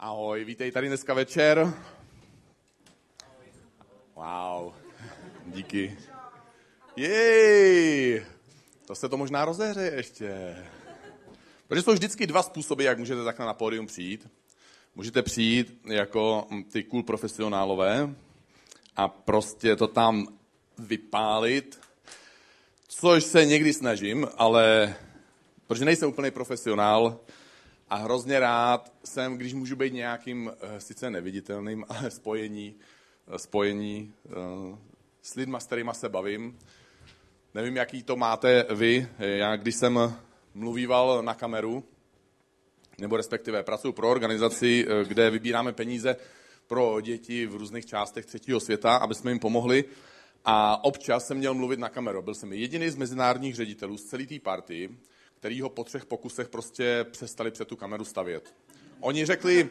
Ahoj, vítej tady dneska večer. Wow, díky. Jej, to se to možná rozehře ještě. Protože jsou vždycky dva způsoby, jak můžete takhle na pódium přijít. Můžete přijít jako ty cool profesionálové a prostě to tam vypálit, což se někdy snažím, ale protože nejsem úplný profesionál, a hrozně rád jsem, když můžu být nějakým, eh, sice neviditelným, ale spojení, eh, spojení eh, s lidmi, s kterými se bavím. Nevím, jaký to máte vy. Já, když jsem mluvíval na kameru, nebo respektive pracuji pro organizaci, kde vybíráme peníze pro děti v různých částech třetího světa, aby jsme jim pomohli. A občas jsem měl mluvit na kameru. Byl jsem jediný z mezinárodních ředitelů z celé té party, který ho po třech pokusech prostě přestali před tu kameru stavět. Oni řekli, uh,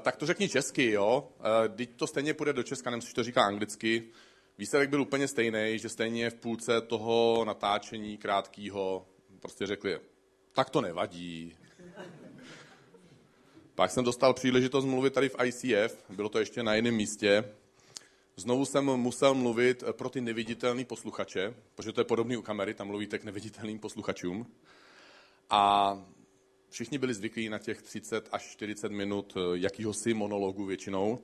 tak to řekni česky, jo, teď to stejně půjde do Česka, nemusíš to říká anglicky. Výsledek byl úplně stejný, že stejně v půlce toho natáčení krátkého prostě řekli, tak to nevadí. Pak jsem dostal příležitost mluvit tady v ICF, bylo to ještě na jiném místě. Znovu jsem musel mluvit pro ty neviditelné posluchače, protože to je podobný u kamery, tam mluvíte k neviditelným posluchačům. A všichni byli zvyklí na těch 30 až 40 minut eh, jakýhosi monologu většinou.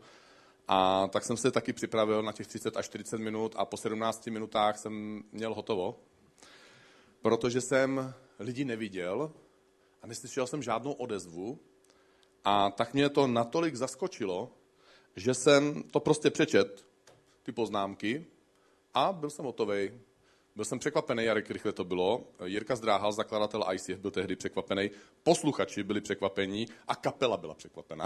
A tak jsem se taky připravil na těch 30 až 40 minut a po 17 minutách jsem měl hotovo, protože jsem lidi neviděl a neslyšel jsem žádnou odezvu. A tak mě to natolik zaskočilo, že jsem to prostě přečet, ty poznámky, a byl jsem hotový. Byl jsem překvapený, jak rychle to bylo. Jirka Zdráhal, zakladatel ICF, byl tehdy překvapený. Posluchači byli překvapení a kapela byla překvapená.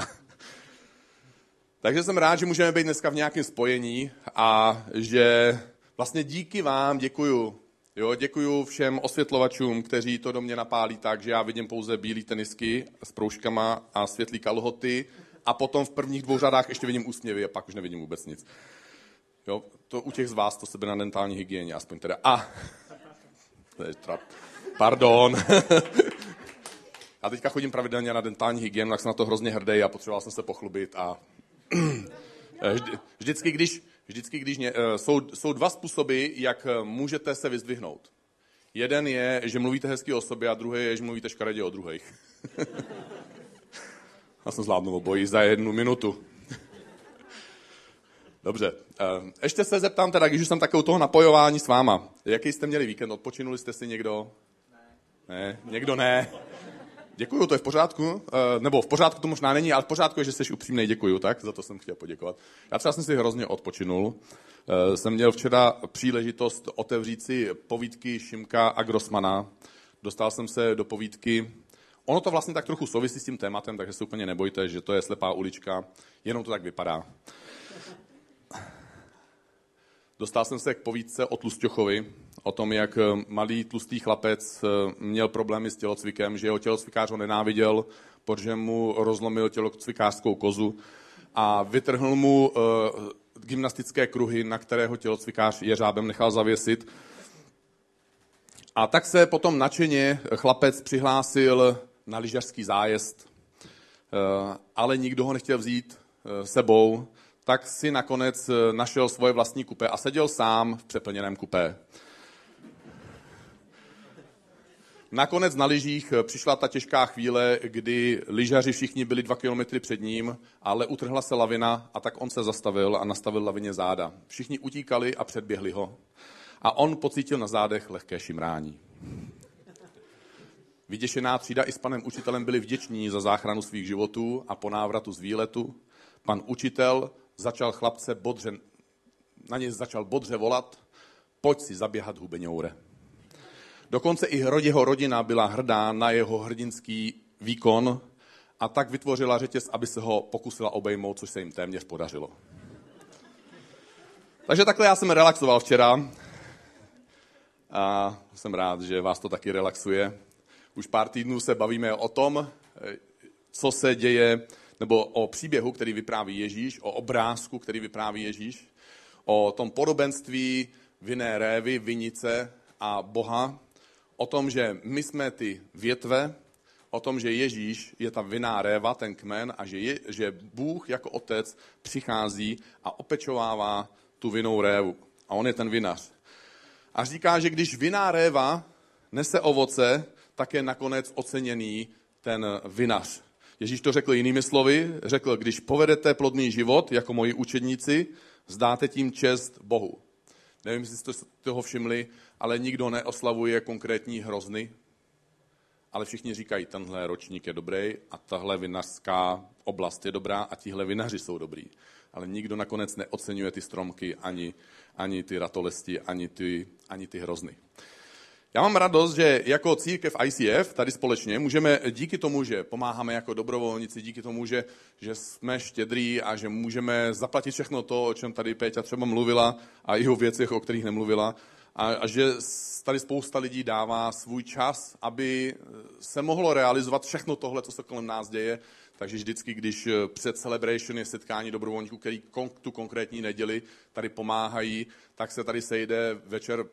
Takže jsem rád, že můžeme být dneska v nějakém spojení a že vlastně díky vám děkuju. Jo, děkuju všem osvětlovačům, kteří to do mě napálí tak, že já vidím pouze bílé tenisky s proužkama a světlý kalhoty a potom v prvních dvou řadách ještě vidím úsměvy a pak už nevidím vůbec nic. Jo, to u těch z vás to sebe na dentální hygieně, aspoň teda. A, to je trap. Pardon. Já teďka chodím pravidelně na dentální hygienu, tak jsem na to hrozně hrdý a potřeboval jsem se pochlubit a vždycky, když, vždycky, když mě, eh, jsou, jsou dva způsoby, jak eh, můžete se vyzdvihnout. Jeden je, že mluvíte hezky o sobě a druhý je, že mluvíte škaredě o druhých. Já jsem zvládnul obojí za jednu minutu. Dobře. Eh, ještě se zeptám teda, když už jsem takovou toho napojování s váma. Jaký jste měli víkend? Odpočinuli jste si někdo? Ne. Ne? Někdo ne? Děkuju, to je v pořádku. Eh, nebo v pořádku to možná není, ale v pořádku je, že jsi upřímný, děkuju, tak za to jsem chtěl poděkovat. Já třeba jsem si hrozně odpočinul. Eh, jsem měl včera příležitost otevřít si povídky Šimka a Grossmana. Dostal jsem se do povídky Ono to vlastně tak trochu souvisí s tím tématem, takže se úplně nebojte, že to je slepá ulička, jenom to tak vypadá. Dostal jsem se k povídce o Tlusťochovi, o tom, jak eh, malý tlustý chlapec eh, měl problémy s tělocvikem, že jeho tělocvikář ho nenáviděl, protože mu rozlomil tělocvikářskou kozu a vytrhl mu uh, gymnastické kruhy, na kterého tělocvikář jeřábem nechal zavěsit. A tak se potom nadšeně chlapec přihlásil na lyžařský zájezd, ale nikdo ho nechtěl vzít sebou, tak si nakonec eh, našel svoje vlastní kupé a seděl sám v přeplněném kupé. Nakonec na lyžích eh, přišla ta těžká chvíle, kdy lyžaři všichni byli dva kilometry před ním, ale utrhla se lavina a tak on se zastavil a nastavil lavině záda. Všichni utíkali a předběhli ho. A on pocítil na zádech lehké šimrání. Vyděšená třída i s panem učitelem byli vděční za záchranu svých životů a po návratu z výletu pan učitel začal chlapce bodře, na něj začal bodře volat, pojď si zaběhat hubeňoure. Dokonce i jeho rodina byla hrdá na jeho hrdinský výkon a tak vytvořila řetěz, aby se ho pokusila obejmout, což se jim téměř podařilo. Takže takhle já jsem relaxoval včera a jsem rád, že vás to taky relaxuje. Už pár týdnů se bavíme o tom, co se děje nebo o příběhu, který vypráví Ježíš, o obrázku, který vypráví Ježíš, o tom podobenství vinné révy, vinice a Boha, o tom, že my jsme ty větve, o tom, že Ježíš je ta vinná réva, ten kmen, a že, je, že Bůh jako otec přichází a opečovává tu vinou révu. A on je ten vinař. A říká, že když vinná réva nese ovoce, tak je nakonec oceněný ten vinař. Ježíš to řekl jinými slovy, řekl, když povedete plodný život jako moji učedníci, zdáte tím čest Bohu. Nevím, jestli jste toho všimli, ale nikdo neoslavuje konkrétní hrozny, ale všichni říkají, tenhle ročník je dobrý a tahle vinařská oblast je dobrá a tihle vinaři jsou dobrý. Ale nikdo nakonec neocenuje ty stromky, ani, ani ty ratolesti, ani ty, ani ty hrozny. Já mám radost, že jako církev ICF tady společně můžeme díky tomu, že pomáháme jako dobrovolníci, díky tomu, že, že jsme štědrý a že můžeme zaplatit všechno to, o čem tady Péťa třeba mluvila a i o věcech, o kterých nemluvila, a, a že tady spousta lidí dává svůj čas, aby se mohlo realizovat všechno tohle, co se kolem nás děje. Takže vždycky, když před Celebration je setkání dobrovolníků, který tu konkrétní neděli tady pomáhají, tak se tady sejde večer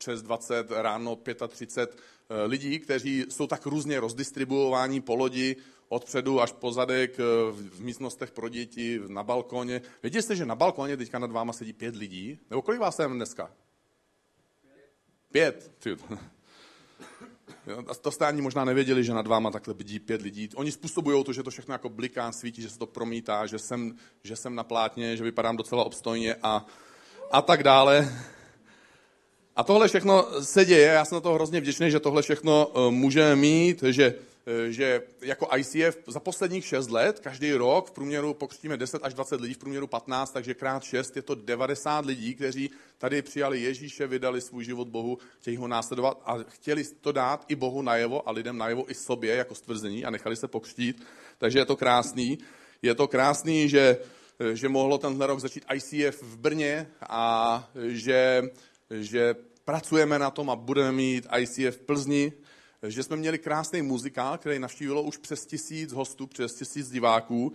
přes 20, ráno 35 eh, lidí, kteří jsou tak různě rozdistribuováni po lodi, odpředu až po zadek, eh, v místnostech pro děti, na balkoně. Věděli jste, že na balkoně teďka nad váma sedí pět lidí? Nebo kolik vás je dneska? Pět. A to jste ani možná nevěděli, že nad váma takhle bydí pět lidí. Oni způsobují to, že to všechno jako bliká, svítí, že se to promítá, že jsem, že jsem na plátně, že vypadám docela obstojně a, a tak dále. A tohle všechno se děje, já jsem na to hrozně vděčný, že tohle všechno eh, můžeme mít, že, eh, že jako ICF za posledních 6 let, každý rok v průměru pokřtíme 10 až 20 lidí, v průměru 15, takže krát 6 je to 90 lidí, kteří tady přijali Ježíše, vydali svůj život Bohu, chtějí ho následovat a chtěli to dát i Bohu najevo a lidem najevo i sobě jako stvrzení a nechali se pokřtít. Takže je to krásný. Je to krásný, že, eh, že mohlo tenhle rok začít ICF v Brně a že že pracujeme na tom a budeme mít ICF v Plzni, že jsme měli krásný muzikál, který navštívilo už přes tisíc hostů, přes tisíc diváků.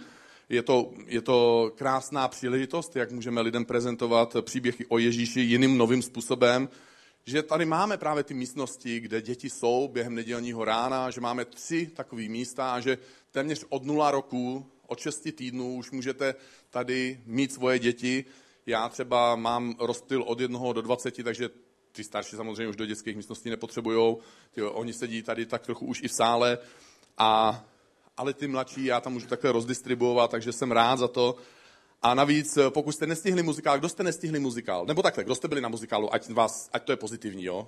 Je to, je to krásná příležitost, jak můžeme lidem prezentovat příběhy o Ježíši jiným novým způsobem, že tady máme právě ty místnosti, kde děti jsou během nedělního rána, že máme tři takové místa a že téměř od nula roku, od šesti týdnů už můžete tady mít svoje děti já třeba mám rozptyl od jednoho do 20, takže ty starší samozřejmě už do dětských místností nepotřebují. Oni sedí tady tak trochu už i v sále, a, ale ty mladší já tam můžu takhle rozdistribuovat, takže jsem rád za to. A navíc, pokud jste nestihli muzikál, kdo jste nestihli muzikál? Nebo takhle, kdo jste byli na muzikálu, ať, vás, ať to je pozitivní, jo?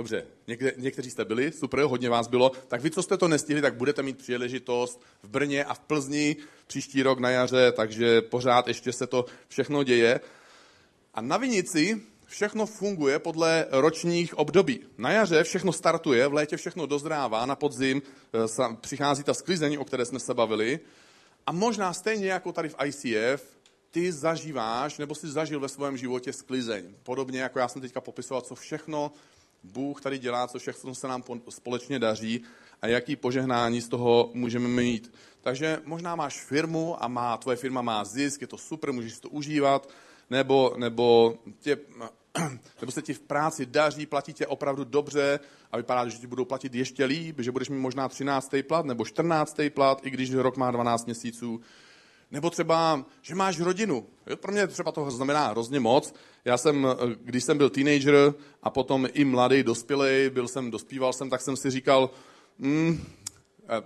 Dobře, někde, někteří jste byli, super, hodně vás bylo. Tak vy, co jste to nestihli, tak budete mít příležitost v Brně a v Plzni příští rok na jaře, takže pořád ještě se to všechno děje. A na Vinici všechno funguje podle ročních období. Na jaře všechno startuje, v létě všechno dozrává, na podzim eh, přichází ta sklizení, o které jsme se bavili. A možná stejně jako tady v ICF, ty zažíváš, nebo jsi zažil ve svém životě sklizeň. Podobně jako já jsem teďka popisoval, co všechno Bůh tady dělá, co všechno se nám společně daří a jaký požehnání z toho můžeme mít. Takže možná máš firmu a má, tvoje firma má zisk, je to super, můžeš to užívat, nebo, nebo, tě, nebo se ti v práci daří, platí tě opravdu dobře a vypadá, že ti budou platit ještě líp, že budeš mít možná 13. plat nebo 14. plat, i když rok má 12 měsíců. Nebo třeba, že máš rodinu. Pro mě třeba to znamená hrozně moc. Já jsem, když jsem byl teenager a potom i mladý, dospělý, byl jsem, dospíval jsem, tak jsem si říkal, mm,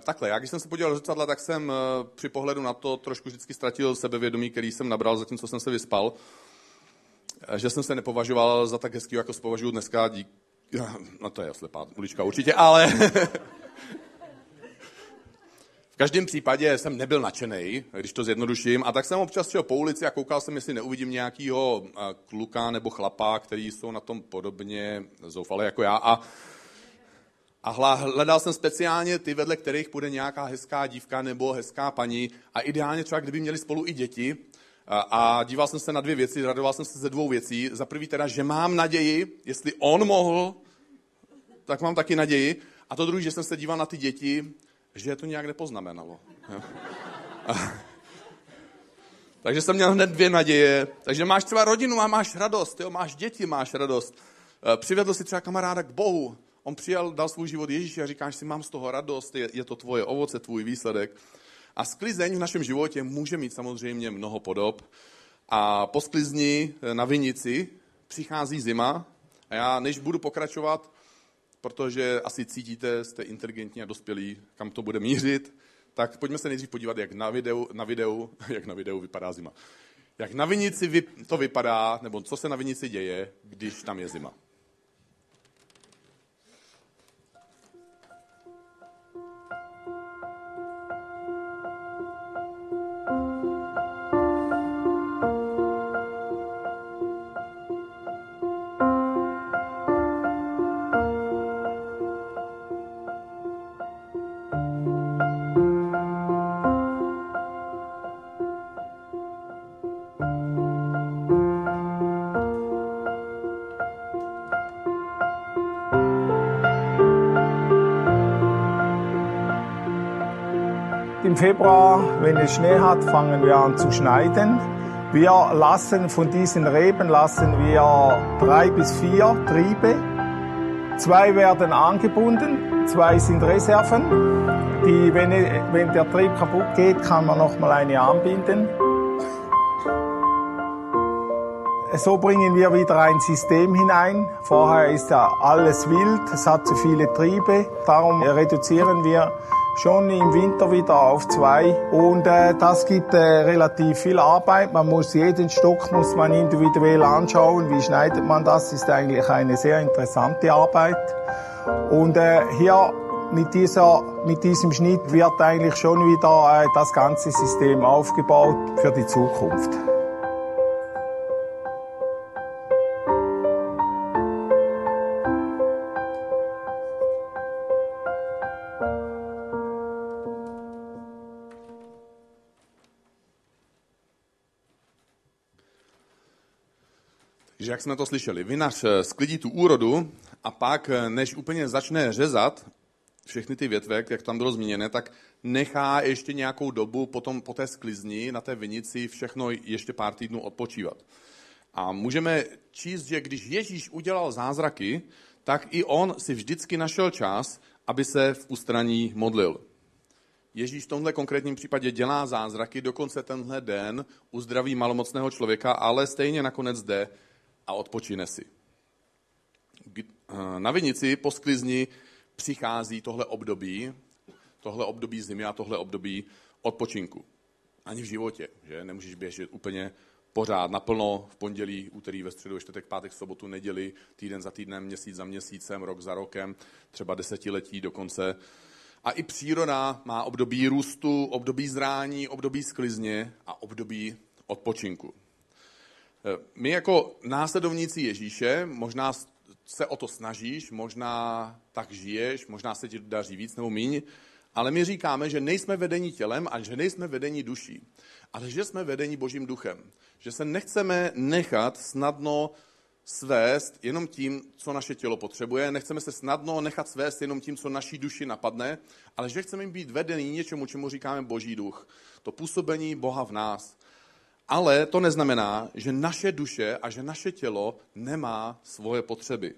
takhle, já když jsem se podíval do zrcadla, tak jsem eh, při pohledu na to trošku vždycky ztratil sebevědomí, který jsem nabral zatímco jsem se vyspal. Eh, že jsem se nepovažoval za tak hezký, jako se považuji dneska dík... No to je oslepá ulička určitě, ale... V každém případě jsem nebyl nadšený, když to zjednoduším, a tak jsem občas šel po ulici a koukal jsem, jestli neuvidím nějakého kluka nebo chlapa, který jsou na tom podobně zoufalé jako já. A, a hledal jsem speciálně ty, vedle kterých půjde nějaká hezká dívka nebo hezká paní a ideálně třeba, kdyby měli spolu i děti. A, a díval jsem se na dvě věci, radoval jsem se ze dvou věcí. Za prvý teda, že mám naději, jestli on mohl, tak mám taky naději. A to druhý, že jsem se díval na ty děti že to nějak nepoznamenalo. Takže jsem měl hned dvě naděje. Takže máš třeba rodinu a máš radost, jo? máš děti, máš radost. E, přivedl si třeba kamaráda k Bohu. On přijal, dal svůj život Ježíši a říkáš si, mám z toho radost, je, je to tvoje ovoce, tvůj výsledek. A sklizeň v našem životě může mít samozřejmě mnoho podob. A po sklizni na vinici přichází zima a já než budu pokračovat, protože asi cítíte, jste inteligentní a dospělí, kam to bude mířit, tak pojďme se nejdřív podívat, jak na videu, na videu, jak na videu vypadá zima. Jak na vinici to vypadá, nebo co se na vinici děje, když tam je zima. Im Februar, wenn es Schnee hat, fangen wir an zu schneiden. Wir lassen von diesen Reben lassen wir drei bis vier Triebe. Zwei werden angebunden, zwei sind Reserven. Die, wenn, wenn der Trieb kaputt geht, kann man noch mal eine anbinden. So bringen wir wieder ein System hinein. Vorher ist ja alles wild, es hat zu viele Triebe. Darum reduzieren wir schon im Winter wieder auf zwei und äh, das gibt äh, relativ viel Arbeit. Man muss jeden Stock muss man individuell anschauen. Wie schneidet man das? Ist eigentlich eine sehr interessante Arbeit. Und äh, hier mit, dieser, mit diesem Schnitt wird eigentlich schon wieder äh, das ganze System aufgebaut für die Zukunft. Takže jak jsme to slyšeli, vinař eh, sklidí tu úrodu a pak, eh, než úplně začne řezat všechny ty větve, jak tam bylo zmíněné, tak nechá ještě nějakou dobu potom po té sklizni na té vinici všechno ještě pár týdnů odpočívat. A můžeme číst, že když Ježíš udělal zázraky, tak i on si vždycky našel čas, aby se v ústraní modlil. Ježíš v tomhle konkrétním případě dělá zázraky, dokonce tenhle den uzdraví malomocného člověka, ale stejně nakonec jde a odpočine si. Na vinici po sklizni přichází tohle období, tohle období zimy a tohle období odpočinku. Ani v životě, že nemůžeš běžet úplně pořád, naplno v pondělí, úterý, ve středu, čtvrtek, pátek, sobotu, neděli, týden za týdnem, měsíc za měsícem, rok za rokem, třeba desetiletí dokonce. A i příroda má období růstu, období zrání, období sklizně a období odpočinku. Eh, my jako následovníci Ježíše, možná se o to snažíš, možná tak žiješ, možná se ti daří víc nebo míň, ale my říkáme, že nejsme vedení tělem a že nejsme vedení duší, ale že jsme vedení Božím duchem. Že se nechceme nechat snadno svést jenom tím, co naše tělo potřebuje, nechceme se snadno nechat svést jenom tím, co naší duši napadne, ale že chceme být vedení něčemu, čemu říkáme Boží duch. To působení Boha v nás. Ale to neznamená, že naše duše a že naše tělo nemá svoje potřeby.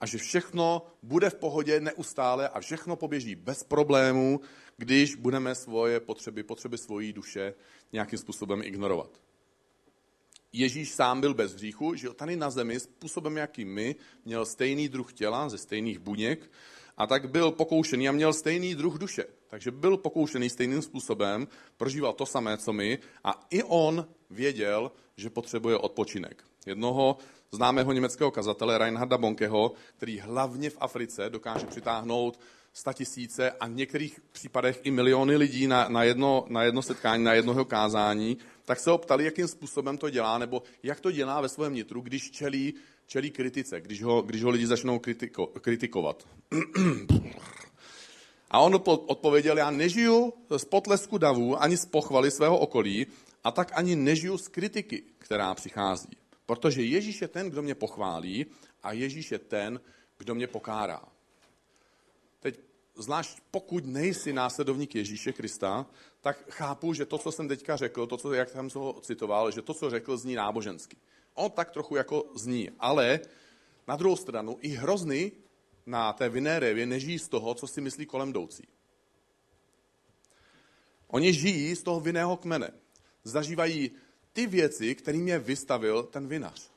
A že všechno bude v pohodě neustále a všechno poběží bez problémů, když budeme svoje potřeby, potřeby svojí duše nějakým způsobem ignorovat. Ježíš sám byl bez hříchu, žil tady na zemi způsobem, jaký my, měl stejný druh těla ze stejných buněk a tak byl pokoušený a měl stejný druh duše. Takže byl pokoušený stejným způsobem, prožíval to samé, co my a i on věděl, že potřebuje odpočinek. Jednoho známého německého kazatele Reinharda Bonkeho, který hlavně v Africe dokáže přitáhnout tisíce a v některých případech i miliony lidí na, na, jedno, na jedno setkání, na jednoho kázání, tak se ho ptali, jakým způsobem to dělá, nebo jak to dělá ve svém nitru, když čelí, čelí kritice, když ho, když ho lidi začnou kritiko, kritikovat. A on odpověděl, já nežiju z potlesku davů ani z pochvaly svého okolí, a tak ani nežiju z kritiky, která přichází. Protože Ježíš je ten, kdo mě pochválí a Ježíš je ten, kdo mě pokárá. Teď, zvlášť pokud nejsi následovník Ježíše Krista, tak chápu, že to, co jsem teďka řekl, to, co, jak jsem ho citoval, že to, co řekl, zní nábožensky. On tak trochu jako zní, ale na druhou stranu i hrozný na té vinné révě nežijí z toho, co si myslí kolem jdoucí. Oni žijí z toho vinného kmene. Zažívají ty věci, kterým je vystavil ten vinař.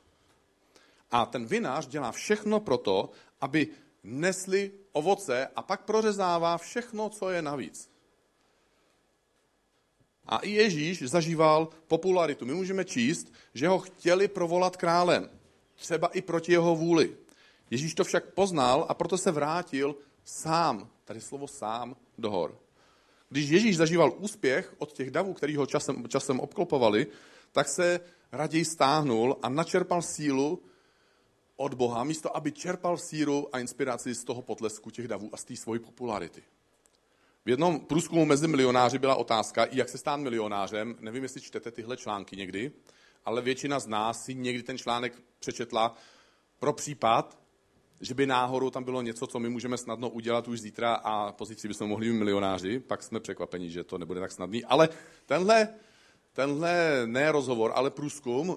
A ten vinař dělá všechno pro to, aby nesli ovoce a pak prořezává všechno, co je navíc. A i Ježíš zažíval popularitu. My můžeme číst, že ho chtěli provolat králem, třeba i proti jeho vůli. Ježíš to však poznal a proto se vrátil sám, tady slovo sám, do hor. Když Ježíš zažíval úspěch od těch davů, který ho časem, časem obklopovali, tak se raději stáhnul a načerpal sílu od Boha, místo aby čerpal síru a inspiraci z toho potlesku těch davů a z té svojí popularity. V jednom průzkumu mezi milionáři byla otázka, jak se stát milionářem. Nevím, jestli čtete tyhle články někdy, ale většina z nás si někdy ten článek přečetla pro případ, že by náhodou tam bylo něco, co my můžeme snadno udělat už zítra a pozici bychom mohli být milionáři, pak jsme překvapeni, že to nebude tak snadný. Ale tenhle, tenhle ne rozhovor, ale průzkum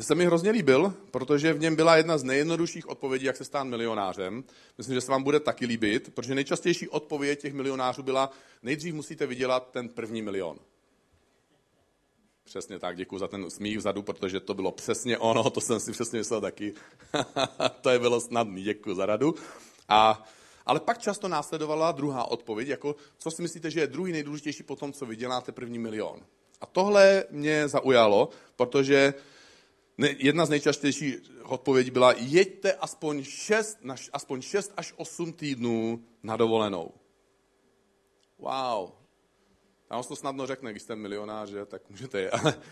se mi hrozně líbil, protože v něm byla jedna z nejjednodušších odpovědí, jak se stát milionářem. Myslím, že se vám bude taky líbit, protože nejčastější odpověď těch milionářů byla, nejdřív musíte vydělat ten první milion. Přesně tak, děkuji za ten smích vzadu, protože to bylo přesně ono, to jsem si přesně myslel taky. to je bylo snadný, děkuji za radu. A, ale pak často následovala druhá odpověď, jako co si myslíte, že je druhý nejdůležitější po tom, co vyděláte první milion. A tohle mě zaujalo, protože jedna z nejčastějších odpovědí byla, jeďte aspoň 6, aspoň 6 až 8 týdnů na dovolenou. Wow, tam to snadno řekne, když jste milionář, že, tak můžete. Ale,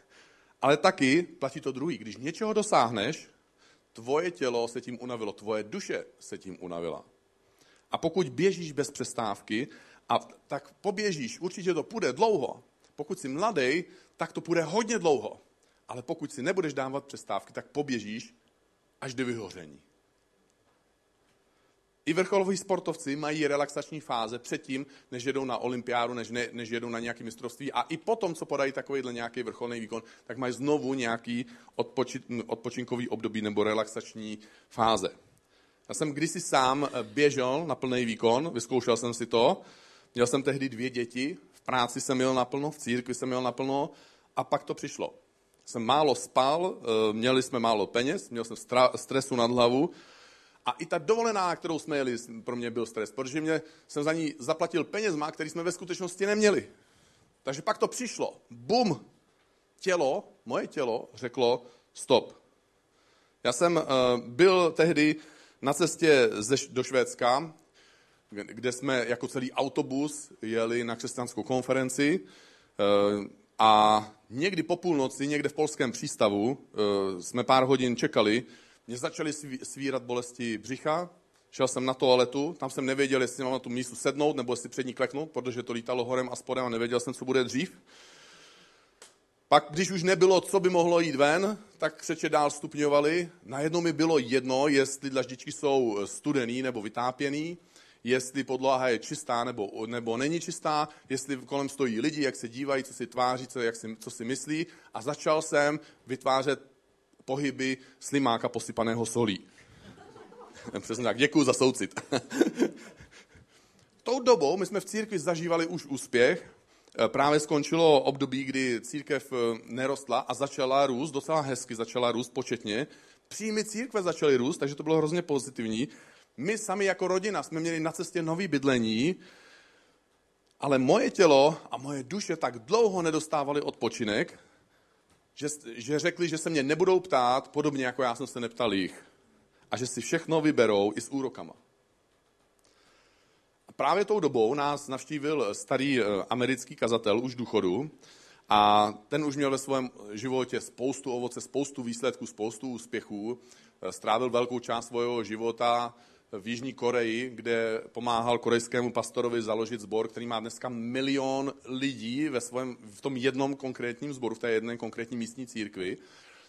ale taky platí to druhý. Když něčeho dosáhneš, tvoje tělo se tím unavilo, tvoje duše se tím unavila. A pokud běžíš bez přestávky, a tak poběžíš, určitě to půjde dlouho. Pokud jsi mladý, tak to půjde hodně dlouho. Ale pokud si nebudeš dávat přestávky, tak poběžíš až do vyhoření. I vrcholoví sportovci mají relaxační fáze předtím, než jedou na olympiádu, než, ne, než jedou na nějaké mistrovství a i potom, co podají takovýhle nějaký vrcholný výkon, tak mají znovu nějaký odpoči, odpočinkový období nebo relaxační fáze. Já jsem kdysi sám eh, běžel na plný výkon, vyzkoušel jsem si to, měl jsem tehdy dvě děti, v práci jsem měl naplno, v církvi jsem měl naplno a pak to přišlo. Jsem málo spal, eh, měli jsme málo peněz, měl jsem stresu nad hlavu a i ta dovolená, kterou jsme jeli, pro mě byl stres, protože mě, jsem za ní zaplatil penězma, který jsme ve skutečnosti neměli. Takže pak to přišlo. Bum! Tělo, moje tělo, řeklo stop. Já jsem uh, byl tehdy na cestě ze, do Švédska, kde jsme jako celý autobus jeli na křesťanskou konferenci uh, a někdy po půlnoci, někde v polském přístavu, uh, jsme pár hodin čekali, mě začaly svírat bolesti břicha, šel jsem na toaletu, tam jsem nevěděl, jestli mám na tu místu sednout, nebo jestli před ní kleknout, protože to lítalo horem a spodem a nevěděl jsem, co bude dřív. Pak, když už nebylo, co by mohlo jít ven, tak křeče dál stupňovali. Najednou mi bylo jedno, jestli dlaždičky jsou studený nebo vytápěný, jestli podlaha je čistá nebo, nebo není čistá, jestli kolem stojí lidi, jak se dívají, co si tváří, co, jak si, co si myslí. A začal jsem vytvářet pohyby slimáka posypaného solí. Přesně tak, děkuji za soucit. Tou dobou my jsme v církvi zažívali už úspěch. Eh, právě skončilo období, kdy církev eh, nerostla a začala růst, docela hezky začala růst početně. Příjmy církve začaly růst, takže to bylo hrozně pozitivní. My sami jako rodina jsme měli na cestě nový bydlení, ale moje tělo a moje duše tak dlouho nedostávaly odpočinek, že, že řekli, že se mě nebudou ptát, podobně jako já jsem se neptal jich. A že si všechno vyberou i s úrokama. A právě tou dobou nás navštívil starý eh, americký kazatel už důchodu a ten už měl ve svém životě spoustu ovoce, spoustu výsledků, spoustu úspěchů. Eh, strávil velkou část svého života v Jižní Koreji, kde pomáhal korejskému pastorovi založit sbor, který má dneska milion lidí ve svém, v tom jednom konkrétním sboru, v té jedné konkrétní místní církvi.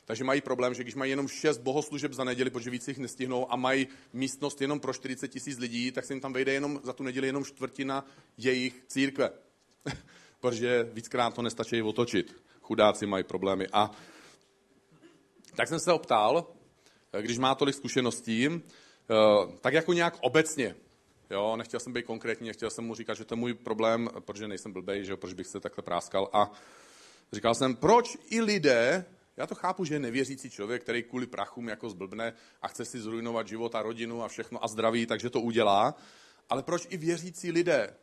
Takže mají problém, že když mají jenom šest bohoslužeb za neděli, protože víc jich nestihnou a mají místnost jenom pro 40 tisíc lidí, tak se jim tam vejde jenom za tu neděli jenom čtvrtina jejich církve. protože víckrát to nestačí otočit. Chudáci mají problémy. A tak jsem se optal, když má tolik zkušeností, tak jako nějak obecně. Jo, nechtěl jsem být konkrétní, nechtěl jsem mu říkat, že to je můj problém, protože nejsem blbej, že jo, proč bych se takhle práskal. A říkal jsem, proč i lidé, já to chápu, že je nevěřící člověk, který kvůli prachům jako zblbne a chce si zrujnovat život a rodinu a všechno a zdraví, takže to udělá. Ale proč i věřící lidé,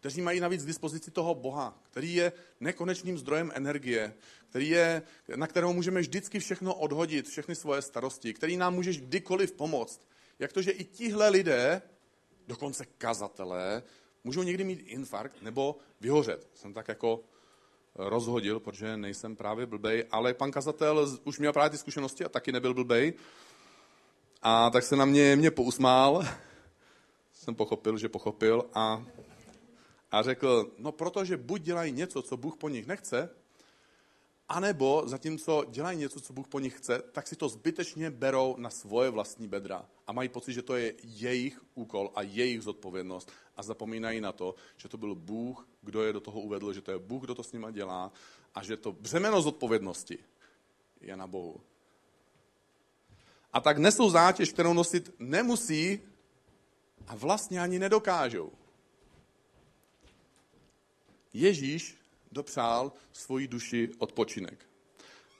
kteří mají navíc k dispozici toho Boha, který je nekonečným zdrojem energie, který je, na kterého můžeme vždycky všechno odhodit, všechny svoje starosti, který nám může kdykoliv pomoct. Jak to, že i tihle lidé, dokonce kazatelé, můžou někdy mít infarkt nebo vyhořet. Jsem tak jako rozhodil, protože nejsem právě blbej, ale pan kazatel už měl právě ty zkušenosti a taky nebyl blbej. A tak se na mě, mě pousmál, jsem pochopil, že pochopil a, a řekl, no protože buď dělají něco, co Bůh po nich nechce, anebo zatímco dělají něco, co Bůh po nich chce, tak si to zbytečně berou na svoje vlastní bedra a mají pocit, že to je jejich úkol a jejich zodpovědnost a zapomínají na to, že to byl Bůh, kdo je do toho uvedl, že to je Bůh, kdo to s nima dělá a že to břemeno zodpovědnosti je na Bohu. A tak nesou zátěž, kterou nosit nemusí a vlastně ani nedokážou. Ježíš dopřál svoji duši odpočinek.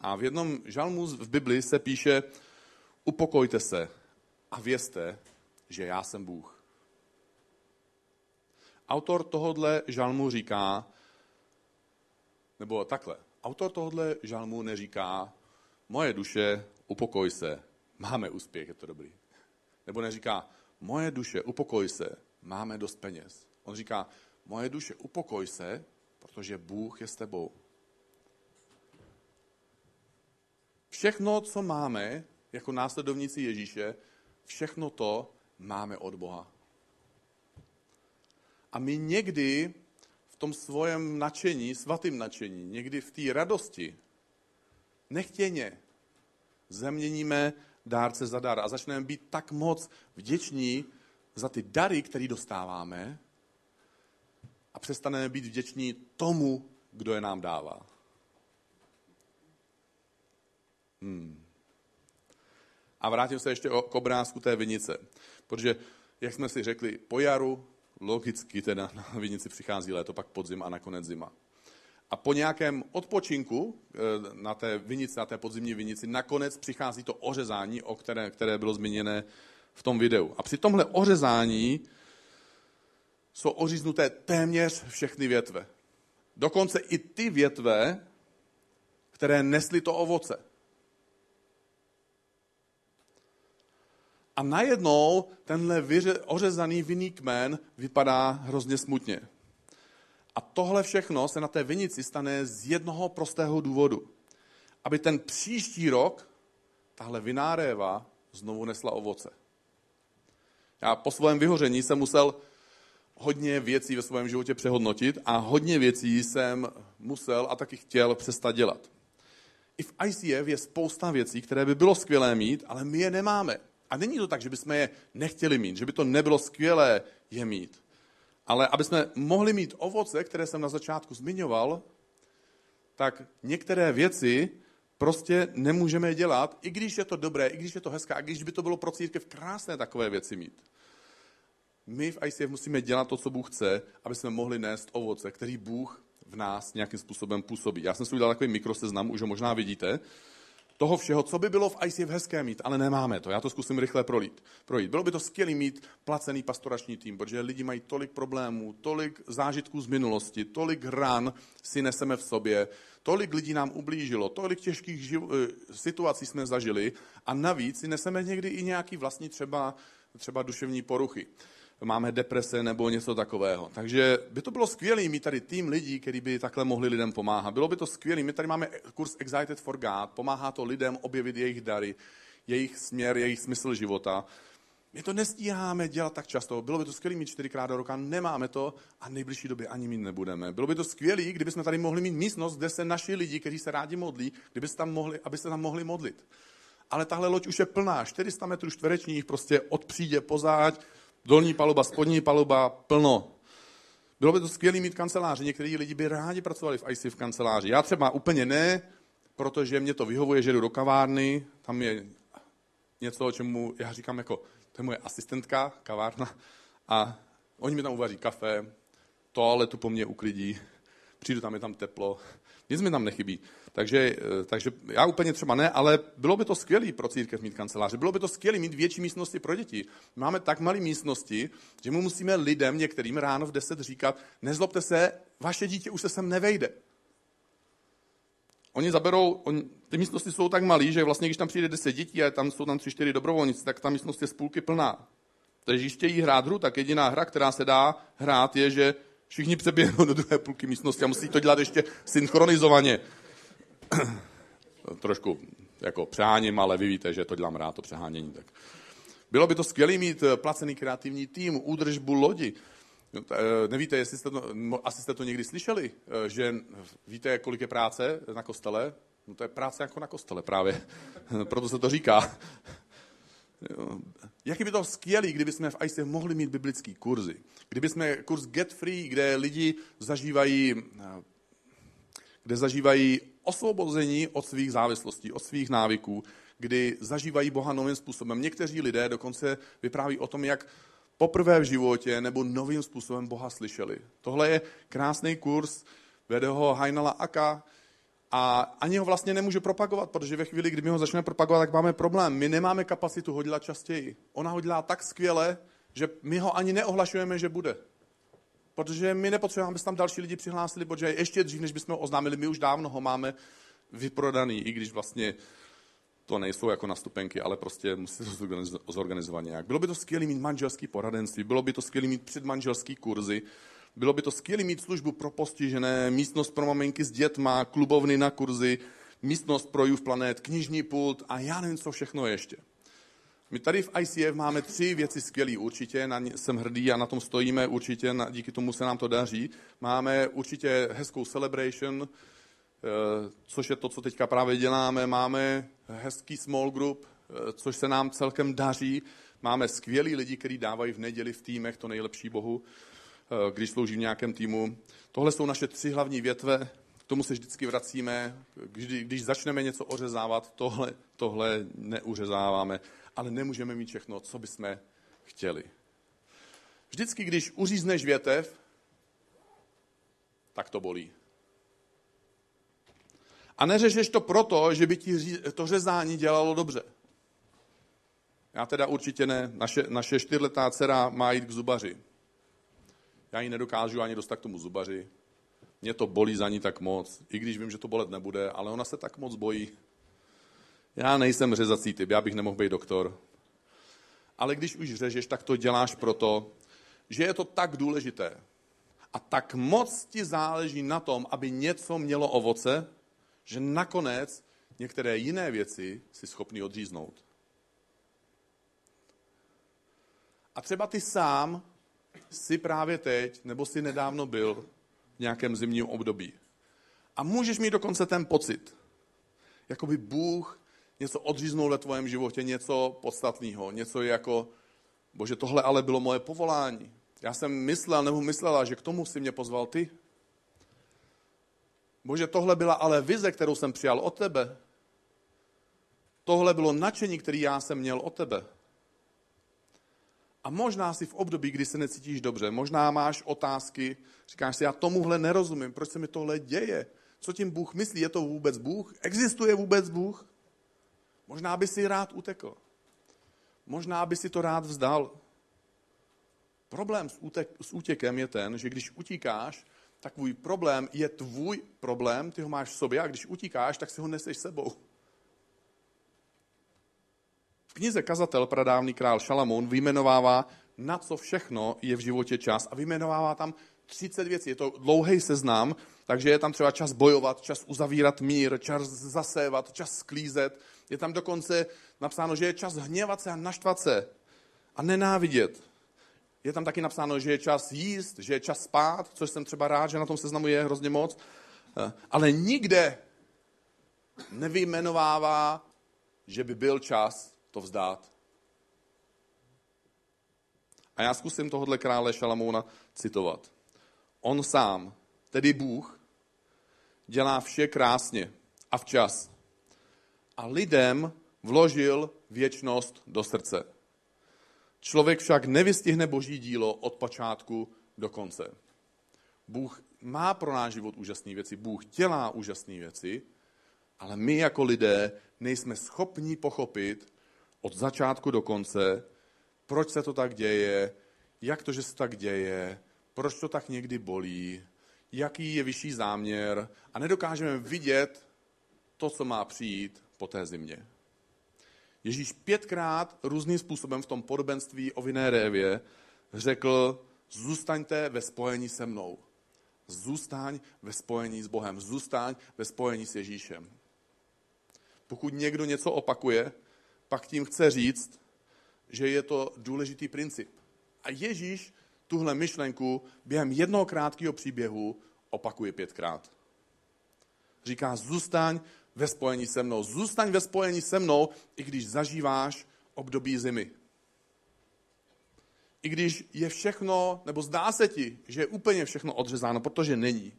A v jednom žalmu v Bibli se píše, upokojte se a vězte, že já jsem Bůh. Autor tohodle žalmu říká, nebo takhle, autor tohodle žalmu neříká, moje duše, upokoj se, máme úspěch, je to dobrý. Nebo neříká, moje duše, upokoj se, máme dost peněz. On říká, moje duše, upokoj se, protože Bůh je s tebou. Všechno, co máme jako následovníci Ježíše, všechno to máme od Boha. A my někdy v tom svém nadšení, svatým nadšení, někdy v té radosti, nechtěně zeměníme dárce za dar a začneme být tak moc vděční za ty dary, které dostáváme a přestaneme být vděční tomu, kdo je nám dává. Hmm. A vrátím se ještě k obrázku té vinice. Protože, jak jsme si řekli, po jaru logicky teda na vinici přichází léto, pak podzim a nakonec zima. A po nějakém odpočinku eh, na té vinici, na té podzimní vinici, nakonec přichází to ořezání, o které, které bylo zmíněné v tom videu. A při tomhle ořezání jsou oříznuté téměř všechny větve. Dokonce i ty větve, které nesly to ovoce. A najednou tenhle vyře, ořezaný vinný kmen vypadá hrozně smutně. A tohle všechno se na té vinici stane z jednoho prostého důvodu. Aby ten příští rok tahle viná réva znovu nesla ovoce. Já po svém vyhoření jsem musel hodně věcí ve svém životě přehodnotit a hodně věcí jsem musel a taky chtěl přestat dělat. I v ICF je spousta věcí, které by bylo skvělé mít, ale my je nemáme. A není to tak, že bychom je nechtěli mít, že by to nebylo skvělé je mít. Ale aby jsme mohli mít ovoce, které jsem na začátku zmiňoval, tak některé věci prostě nemůžeme dělat, i když je to dobré, i když je to hezké, a když by to bylo pro církev krásné takové věci mít. My v ICF musíme dělat to, co Bůh chce, aby jsme mohli nést ovoce, který Bůh v nás nějakým způsobem působí. Já jsem si udělal takový mikroseznam, už ho možná vidíte, toho všeho, co by bylo v ICF hezké mít, ale nemáme to. Já to zkusím rychle projít. projít. Bylo by to skvělé mít placený pastorační tým, protože lidi mají tolik problémů, tolik zážitků z minulosti, tolik ran si neseme v sobě, tolik lidí nám ublížilo, tolik těžkých živ- eh, situací jsme zažili a navíc si neseme někdy i nějaký vlastní třeba, třeba duševní poruchy máme deprese nebo něco takového. Takže by to bylo skvělé mít tady tým lidí, kteří by takhle mohli lidem pomáhat. Bylo by to skvělé. My tady máme kurz Excited for God, pomáhá to lidem objevit jejich dary, jejich směr, jejich smysl života. My to nestíháme dělat tak často. Bylo by to skvělé mít čtyřikrát do roka, nemáme to a v nejbližší době ani mít nebudeme. Bylo by to skvělé, kdybychom tady mohli mít místnost, kde se naši lidi, kteří se rádi modlí, kdyby se tam mohli, aby se tam mohli modlit. Ale tahle loď už je plná, 400 metrů čtverečních, prostě od přídě pozáď, Dolní paluba, spodní paluba, plno. Bylo by to skvělé mít kanceláři. Někteří lidi by rádi pracovali v IC v kanceláři. Já třeba úplně ne, protože mě to vyhovuje, že jdu do kavárny, tam je něco, čemu já říkám jako, to je moje asistentka, kavárna, a oni mi tam uvaří kafe, toaletu po mně uklidí, přijdu tam, je tam teplo, nic mi tam nechybí. Takže, eh, takže já úplně třeba ne, ale bylo by to skvělé pro církev mít kanceláře. Bylo by to skvělé mít větší místnosti pro děti. Máme tak malé místnosti, že mu musíme lidem některým ráno v 10 říkat, nezlobte se, vaše dítě už se sem nevejde. Oni zaberou, on, ty místnosti jsou tak malé, že vlastně, když tam přijde 10 dětí a tam jsou tam 3-4 dobrovolníci, tak ta místnost je z půlky plná. Takže když chtějí hrát hru, tak jediná hra, která se dá hrát, je, že všichni přeběhnou do druhé půlky místnosti a musí to dělat ještě synchronizovaně. Trošku jako přeháním, ale vy víte, že to dělám rád, to přehánění. Tak. Bylo by to skvělé mít eh, placený kreativní tým, údržbu lodi. No, eh, nevíte, jestli jste to, asi jste to někdy slyšeli, eh, že víte, kolik je práce na kostele? No to je práce jako na kostele právě, proto se to říká. Jaký by to skvělý, kdyby jsme v ICF mohli mít biblický kurzy. Kdyby jsme kurz Get Free, kde lidi zažívají, kde zažívají osvobození od svých závislostí, od svých návyků, kdy zažívají Boha novým způsobem. Někteří lidé dokonce vypráví o tom, jak poprvé v životě nebo novým způsobem Boha slyšeli. Tohle je krásný kurz, vede ho Heinala Aka, a ani ho vlastně nemůžu propagovat, protože ve chvíli, kdy my ho začneme propagovat, tak máme problém. My nemáme kapacitu ho dělat častěji. Ona ho dělá tak skvěle, že my ho ani neohlašujeme, že bude. Protože my nepotřebujeme, aby se tam další lidi přihlásili, protože ještě dřív, než bychom ho oznámili, my už dávno ho máme vyprodaný, i když vlastně to nejsou jako nastupenky, ale prostě musí to zorganizovat nějak. Bylo by to skvělé mít manželský poradenství, bylo by to skvělé mít předmanželský kurzy, bylo by to skvělé mít službu pro postižené, místnost pro maminky s dětma, klubovny na kurzy, místnost pro Youth Planet, knižní pult a já nevím, co všechno ještě. My tady v ICF máme tři věci skvělé určitě, na ně jsem hrdý a na tom stojíme určitě, na, díky tomu se nám to daří. Máme určitě hezkou celebration, eh, což je to, co teďka právě děláme. Máme hezký small group, eh, což se nám celkem daří. Máme skvělí lidi, kteří dávají v neděli v týmech to nejlepší Bohu. Eh, když slouží v nějakém týmu. Tohle jsou naše tři hlavní větve, k tomu se vždycky vracíme. Když, když začneme něco ořezávat, tohle, tohle neuřezáváme, ale nemůžeme mít všechno, co bychom chtěli. Vždycky, když uřízneš větev, tak to bolí. A neřešeš to proto, že by ti to řezání dělalo dobře. Já teda určitě ne. Naše, naše čtyřletá dcera má jít k zubaři. Já ji nedokážu ani dostat k tomu zubaři. Mě to bolí za ní tak moc, i když vím, že to bolet nebude, ale ona se tak moc bojí. Já nejsem řezací typ, já bych nemohl být doktor. Ale když už řežeš, tak to děláš proto, že je to tak důležité. A tak moc ti záleží na tom, aby něco mělo ovoce, že nakonec některé jiné věci si schopný odříznout. A třeba ty sám jsi právě teď, nebo jsi nedávno byl v nějakém zimním období. A můžeš mít dokonce ten pocit, jako by Bůh něco odříznul ve tvém životě, něco podstatného, něco jako, bože, tohle ale bylo moje povolání. Já jsem myslel nebo myslela, že k tomu si mě pozval ty. Bože, tohle byla ale vize, kterou jsem přijal od tebe. Tohle bylo nadšení, který já jsem měl od tebe. A možná si v období, kdy se necítíš dobře, možná máš otázky, říkáš si, já tomuhle nerozumím, proč se mi tohle děje? Co tím Bůh myslí? Je to vůbec Bůh? Existuje vůbec Bůh? Možná by si rád utekl. Možná by si to rád vzdal. Problém s, útek, s útěkem je ten, že když utíkáš, tak tvůj problém je tvůj problém, ty ho máš v sobě a když utíkáš, tak si ho neseš sebou knize Kazatel pradávný král Šalamoun vyjmenovává, na co všechno je v životě čas a vyjmenovává tam 30 věcí. Je to dlouhý seznam, takže je tam třeba čas bojovat, čas uzavírat mír, čas zasévat, čas sklízet. Je tam dokonce napsáno, že je čas hněvat se a naštvat se a nenávidět. Je tam taky napsáno, že je čas jíst, že je čas spát, což jsem třeba rád, že na tom seznamu je hrozně moc. Ale nikde nevyjmenovává, že by byl čas to vzdát. A já zkusím tohohle krále Šalamouna citovat. On sám, tedy Bůh, dělá vše krásně a včas. A lidem vložil věčnost do srdce. Člověk však nevystihne boží dílo od počátku do konce. Bůh má pro náš život úžasné věci, Bůh dělá úžasné věci, ale my jako lidé nejsme schopni pochopit od začátku do konce, proč se to tak děje, jak to, že se tak děje, proč to tak někdy bolí, jaký je vyšší záměr a nedokážeme vidět to, co má přijít po té zimě. Ježíš pětkrát různým způsobem v tom podobenství o vinné révě řekl, zůstaňte ve spojení se mnou. Zůstaň ve spojení s Bohem. Zůstaň ve spojení s Ježíšem. Pokud někdo něco opakuje, pak tím chce říct, že je to důležitý princip. A Ježíš tuhle myšlenku během jednoho krátkého příběhu opakuje pětkrát. Říká, zůstaň ve spojení se mnou. Zůstaň ve spojení se mnou, i když zažíváš období zimy. I když je všechno, nebo zdá se ti, že je úplně všechno odřezáno, protože není.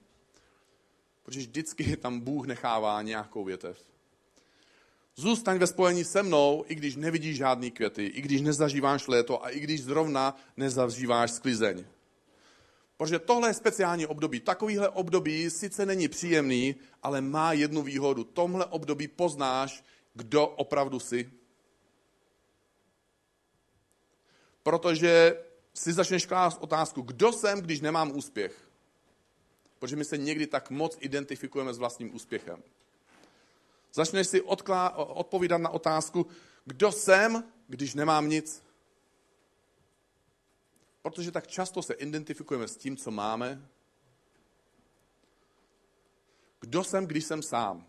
Protože vždycky tam Bůh nechává nějakou větev. Zůstaň ve spojení se mnou, i když nevidíš žádný květy, i když nezažíváš léto a i když zrovna nezažíváš sklizeň. Protože tohle je speciální období. Takovýhle období sice není příjemný, ale má jednu výhodu. Tomhle období poznáš, kdo opravdu jsi. Protože si začneš klást otázku, kdo jsem, když nemám úspěch. Protože my se někdy tak moc identifikujeme s vlastním úspěchem. Začneš si odklá- odpovídat na otázku, kdo jsem, když nemám nic. Protože tak často se identifikujeme s tím, co máme. Kdo jsem, když jsem sám?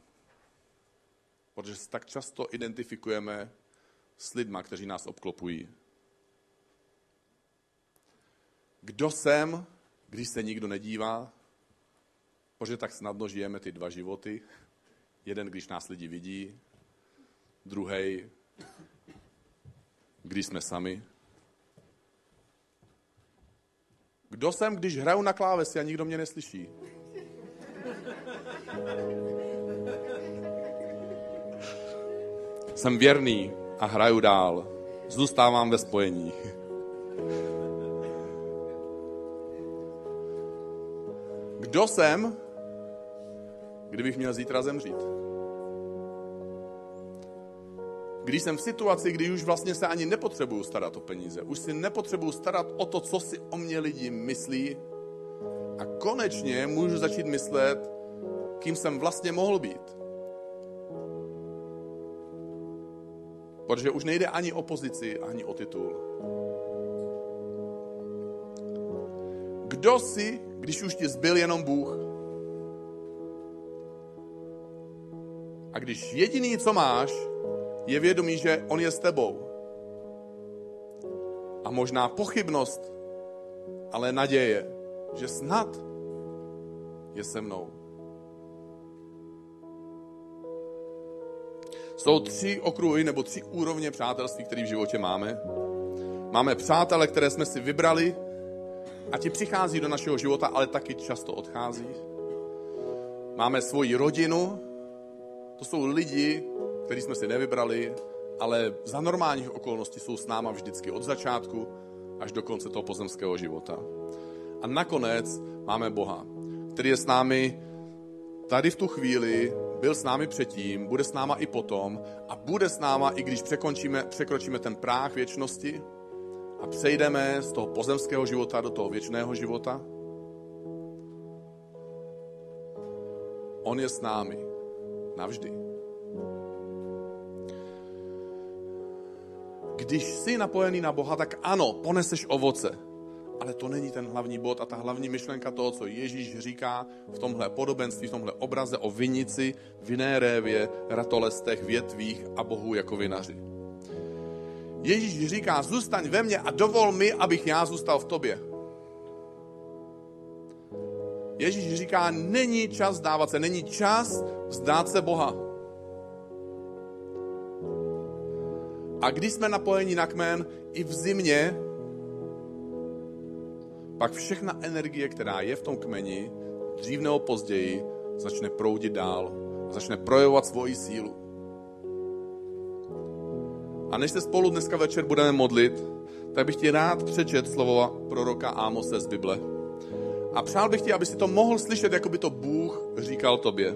Protože se tak často identifikujeme s lidma, kteří nás obklopují. Kdo jsem, když se nikdo nedívá? Protože tak snadno žijeme ty dva životy. Jeden, když nás lidi vidí, druhý, když jsme sami. Kdo jsem, když hraju na klávesi a nikdo mě neslyší? Jsem věrný a hraju dál. Zůstávám ve spojení. Kdo jsem, kdybych měl zítra zemřít? Když jsem v situaci, kdy už vlastně se ani nepotřebuju starat o peníze, už si nepotřebuju starat o to, co si o mě lidi myslí a konečně můžu začít myslet, kým jsem vlastně mohl být. Protože už nejde ani o pozici, ani o titul. Kdo jsi, když už ti zbyl jenom Bůh? A když jediný, co máš, je vědomí, že On je s tebou. A možná pochybnost, ale naděje, že snad je se mnou. Jsou tři okruhy nebo tři úrovně přátelství, které v životě máme. Máme přátele, které jsme si vybrali a ti přichází do našeho života, ale taky často odchází. Máme svoji rodinu, to jsou lidi, který jsme si nevybrali, ale za normálních okolností jsou s náma vždycky od začátku až do konce toho pozemského života. A nakonec máme Boha, který je s námi tady v tu chvíli, byl s námi předtím, bude s náma i potom a bude s náma, i když překročíme, překročíme ten práh věčnosti a přejdeme z toho pozemského života do toho věčného života. On je s námi navždy. Když jsi napojený na Boha, tak ano, poneseš ovoce. Ale to není ten hlavní bod a ta hlavní myšlenka toho, co Ježíš říká v tomhle podobenství, v tomhle obraze o vinici, vinné révě, ratolestech, větvích a Bohu jako vinaři. Ježíš říká, zůstaň ve mně a dovol mi, abych já zůstal v tobě. Ježíš říká, není čas dávat se, není čas vzdát se Boha. A když jsme napojeni na kmen i v zimě, pak všechna energie, která je v tom kmeni, dřív nebo později, začne proudit dál. Začne projevovat svoji sílu. A než se spolu dneska večer budeme modlit, tak bych ti rád přečet slova proroka Ámose z Bible. A přál bych ti, aby si to mohl slyšet, jako by to Bůh říkal tobě.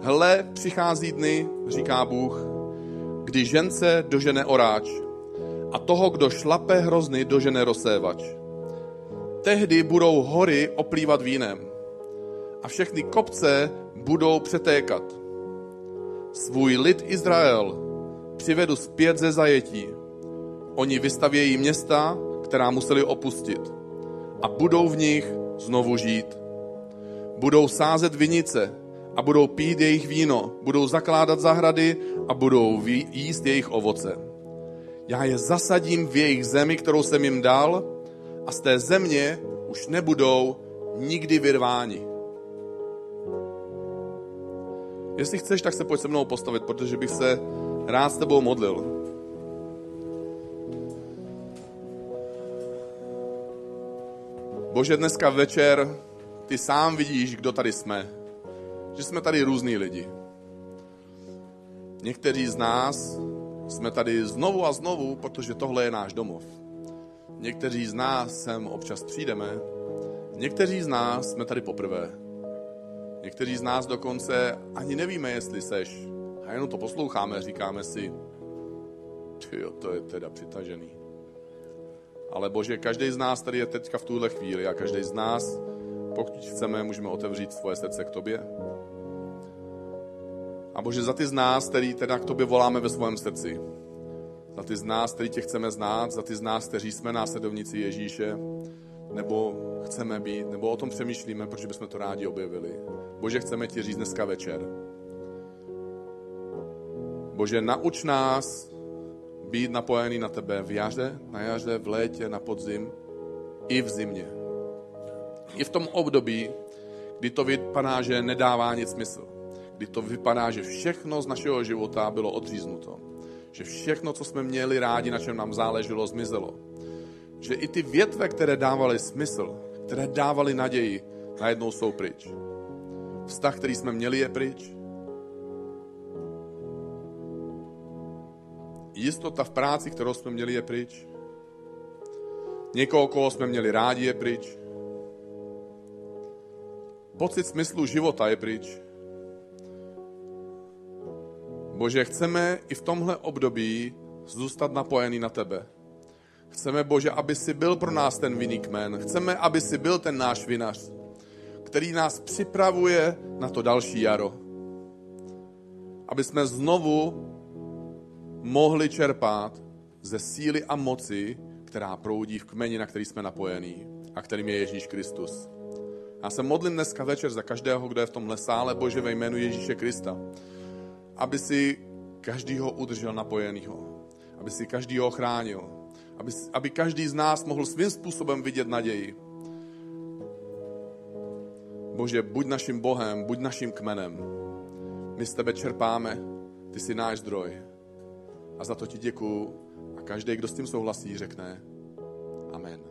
Hle, přichází dny, říká Bůh, kdy žence dožene oráč a toho, kdo šlape hrozny, dožene rozsévač. Tehdy budou hory oplývat vínem a všechny kopce budou přetékat. Svůj lid Izrael přivedu zpět ze zajetí. Oni vystavějí města, která museli opustit a budou v nich znovu žít. Budou sázet vinice a budou pít jejich víno, budou zakládat zahrady a budou jíst jejich ovoce. Já je zasadím v jejich zemi, kterou jsem jim dal a z té země už nebudou nikdy vyrváni. Jestli chceš, tak se pojď se mnou postavit, protože bych se rád s tebou modlil. Bože, dneska večer ty sám vidíš, kdo tady jsme. Že jsme tady různí lidi. Někteří z nás jsme tady znovu a znovu, protože tohle je náš domov. Někteří z nás sem občas přijdeme, někteří z nás jsme tady poprvé. Někteří z nás dokonce ani nevíme, jestli seš. A jenom to posloucháme, říkáme si, jo, to je teda přitažený. Ale Bože, každý z nás tady je teďka v tuhle chvíli a každý z nás, pokud chceme, můžeme otevřít svoje srdce k Tobě. A Bože, za ty z nás, který teda k Tobě voláme ve svém srdci, za ty z nás, který tě chceme znát, za ty z nás, kteří jsme následovníci Ježíše, nebo chceme být, nebo o tom přemýšlíme, protože bychom to rádi objevili. Bože, chceme ti říct dneska večer. Bože, nauč nás být napojený na tebe v jaře, na jaře, v létě, na podzim i v zimě. I v tom období, kdy to vypadá, že nedává nic smysl. Kdy to vypadá, že všechno z našeho života bylo odříznuto. Že všechno, co jsme měli rádi, na čem nám záleželo, zmizelo. Že i ty větve, které dávaly smysl, které dávaly naději, najednou jsou pryč. Vztah, který jsme měli, je pryč. Jistota v práci, kterou jsme měli, je pryč. Někoho, koho jsme měli rádi, je pryč. Pocit smyslu života je pryč. Bože, chceme i v tomhle období zůstat napojený na tebe. Chceme, Bože, aby si byl pro nás ten vinný kmen. Chceme, aby si byl ten náš vinař, který nás připravuje na to další jaro. Aby jsme znovu mohli čerpat ze síly a moci, která proudí v kmeni, na který jsme napojení a kterým je Ježíš Kristus. Já se modlím dneska večer za každého, kdo je v tomhle sále, Bože, ve jménu Ježíše Krista, aby si každýho udržel napojenýho, aby si každýho ochránil, aby, aby každý z nás mohl svým způsobem vidět naději. Bože, buď naším Bohem, buď naším kmenem. My z tebe čerpáme, ty jsi náš zdroj. A za to ti děkuju. A každý, kdo s tím souhlasí, řekne Amen.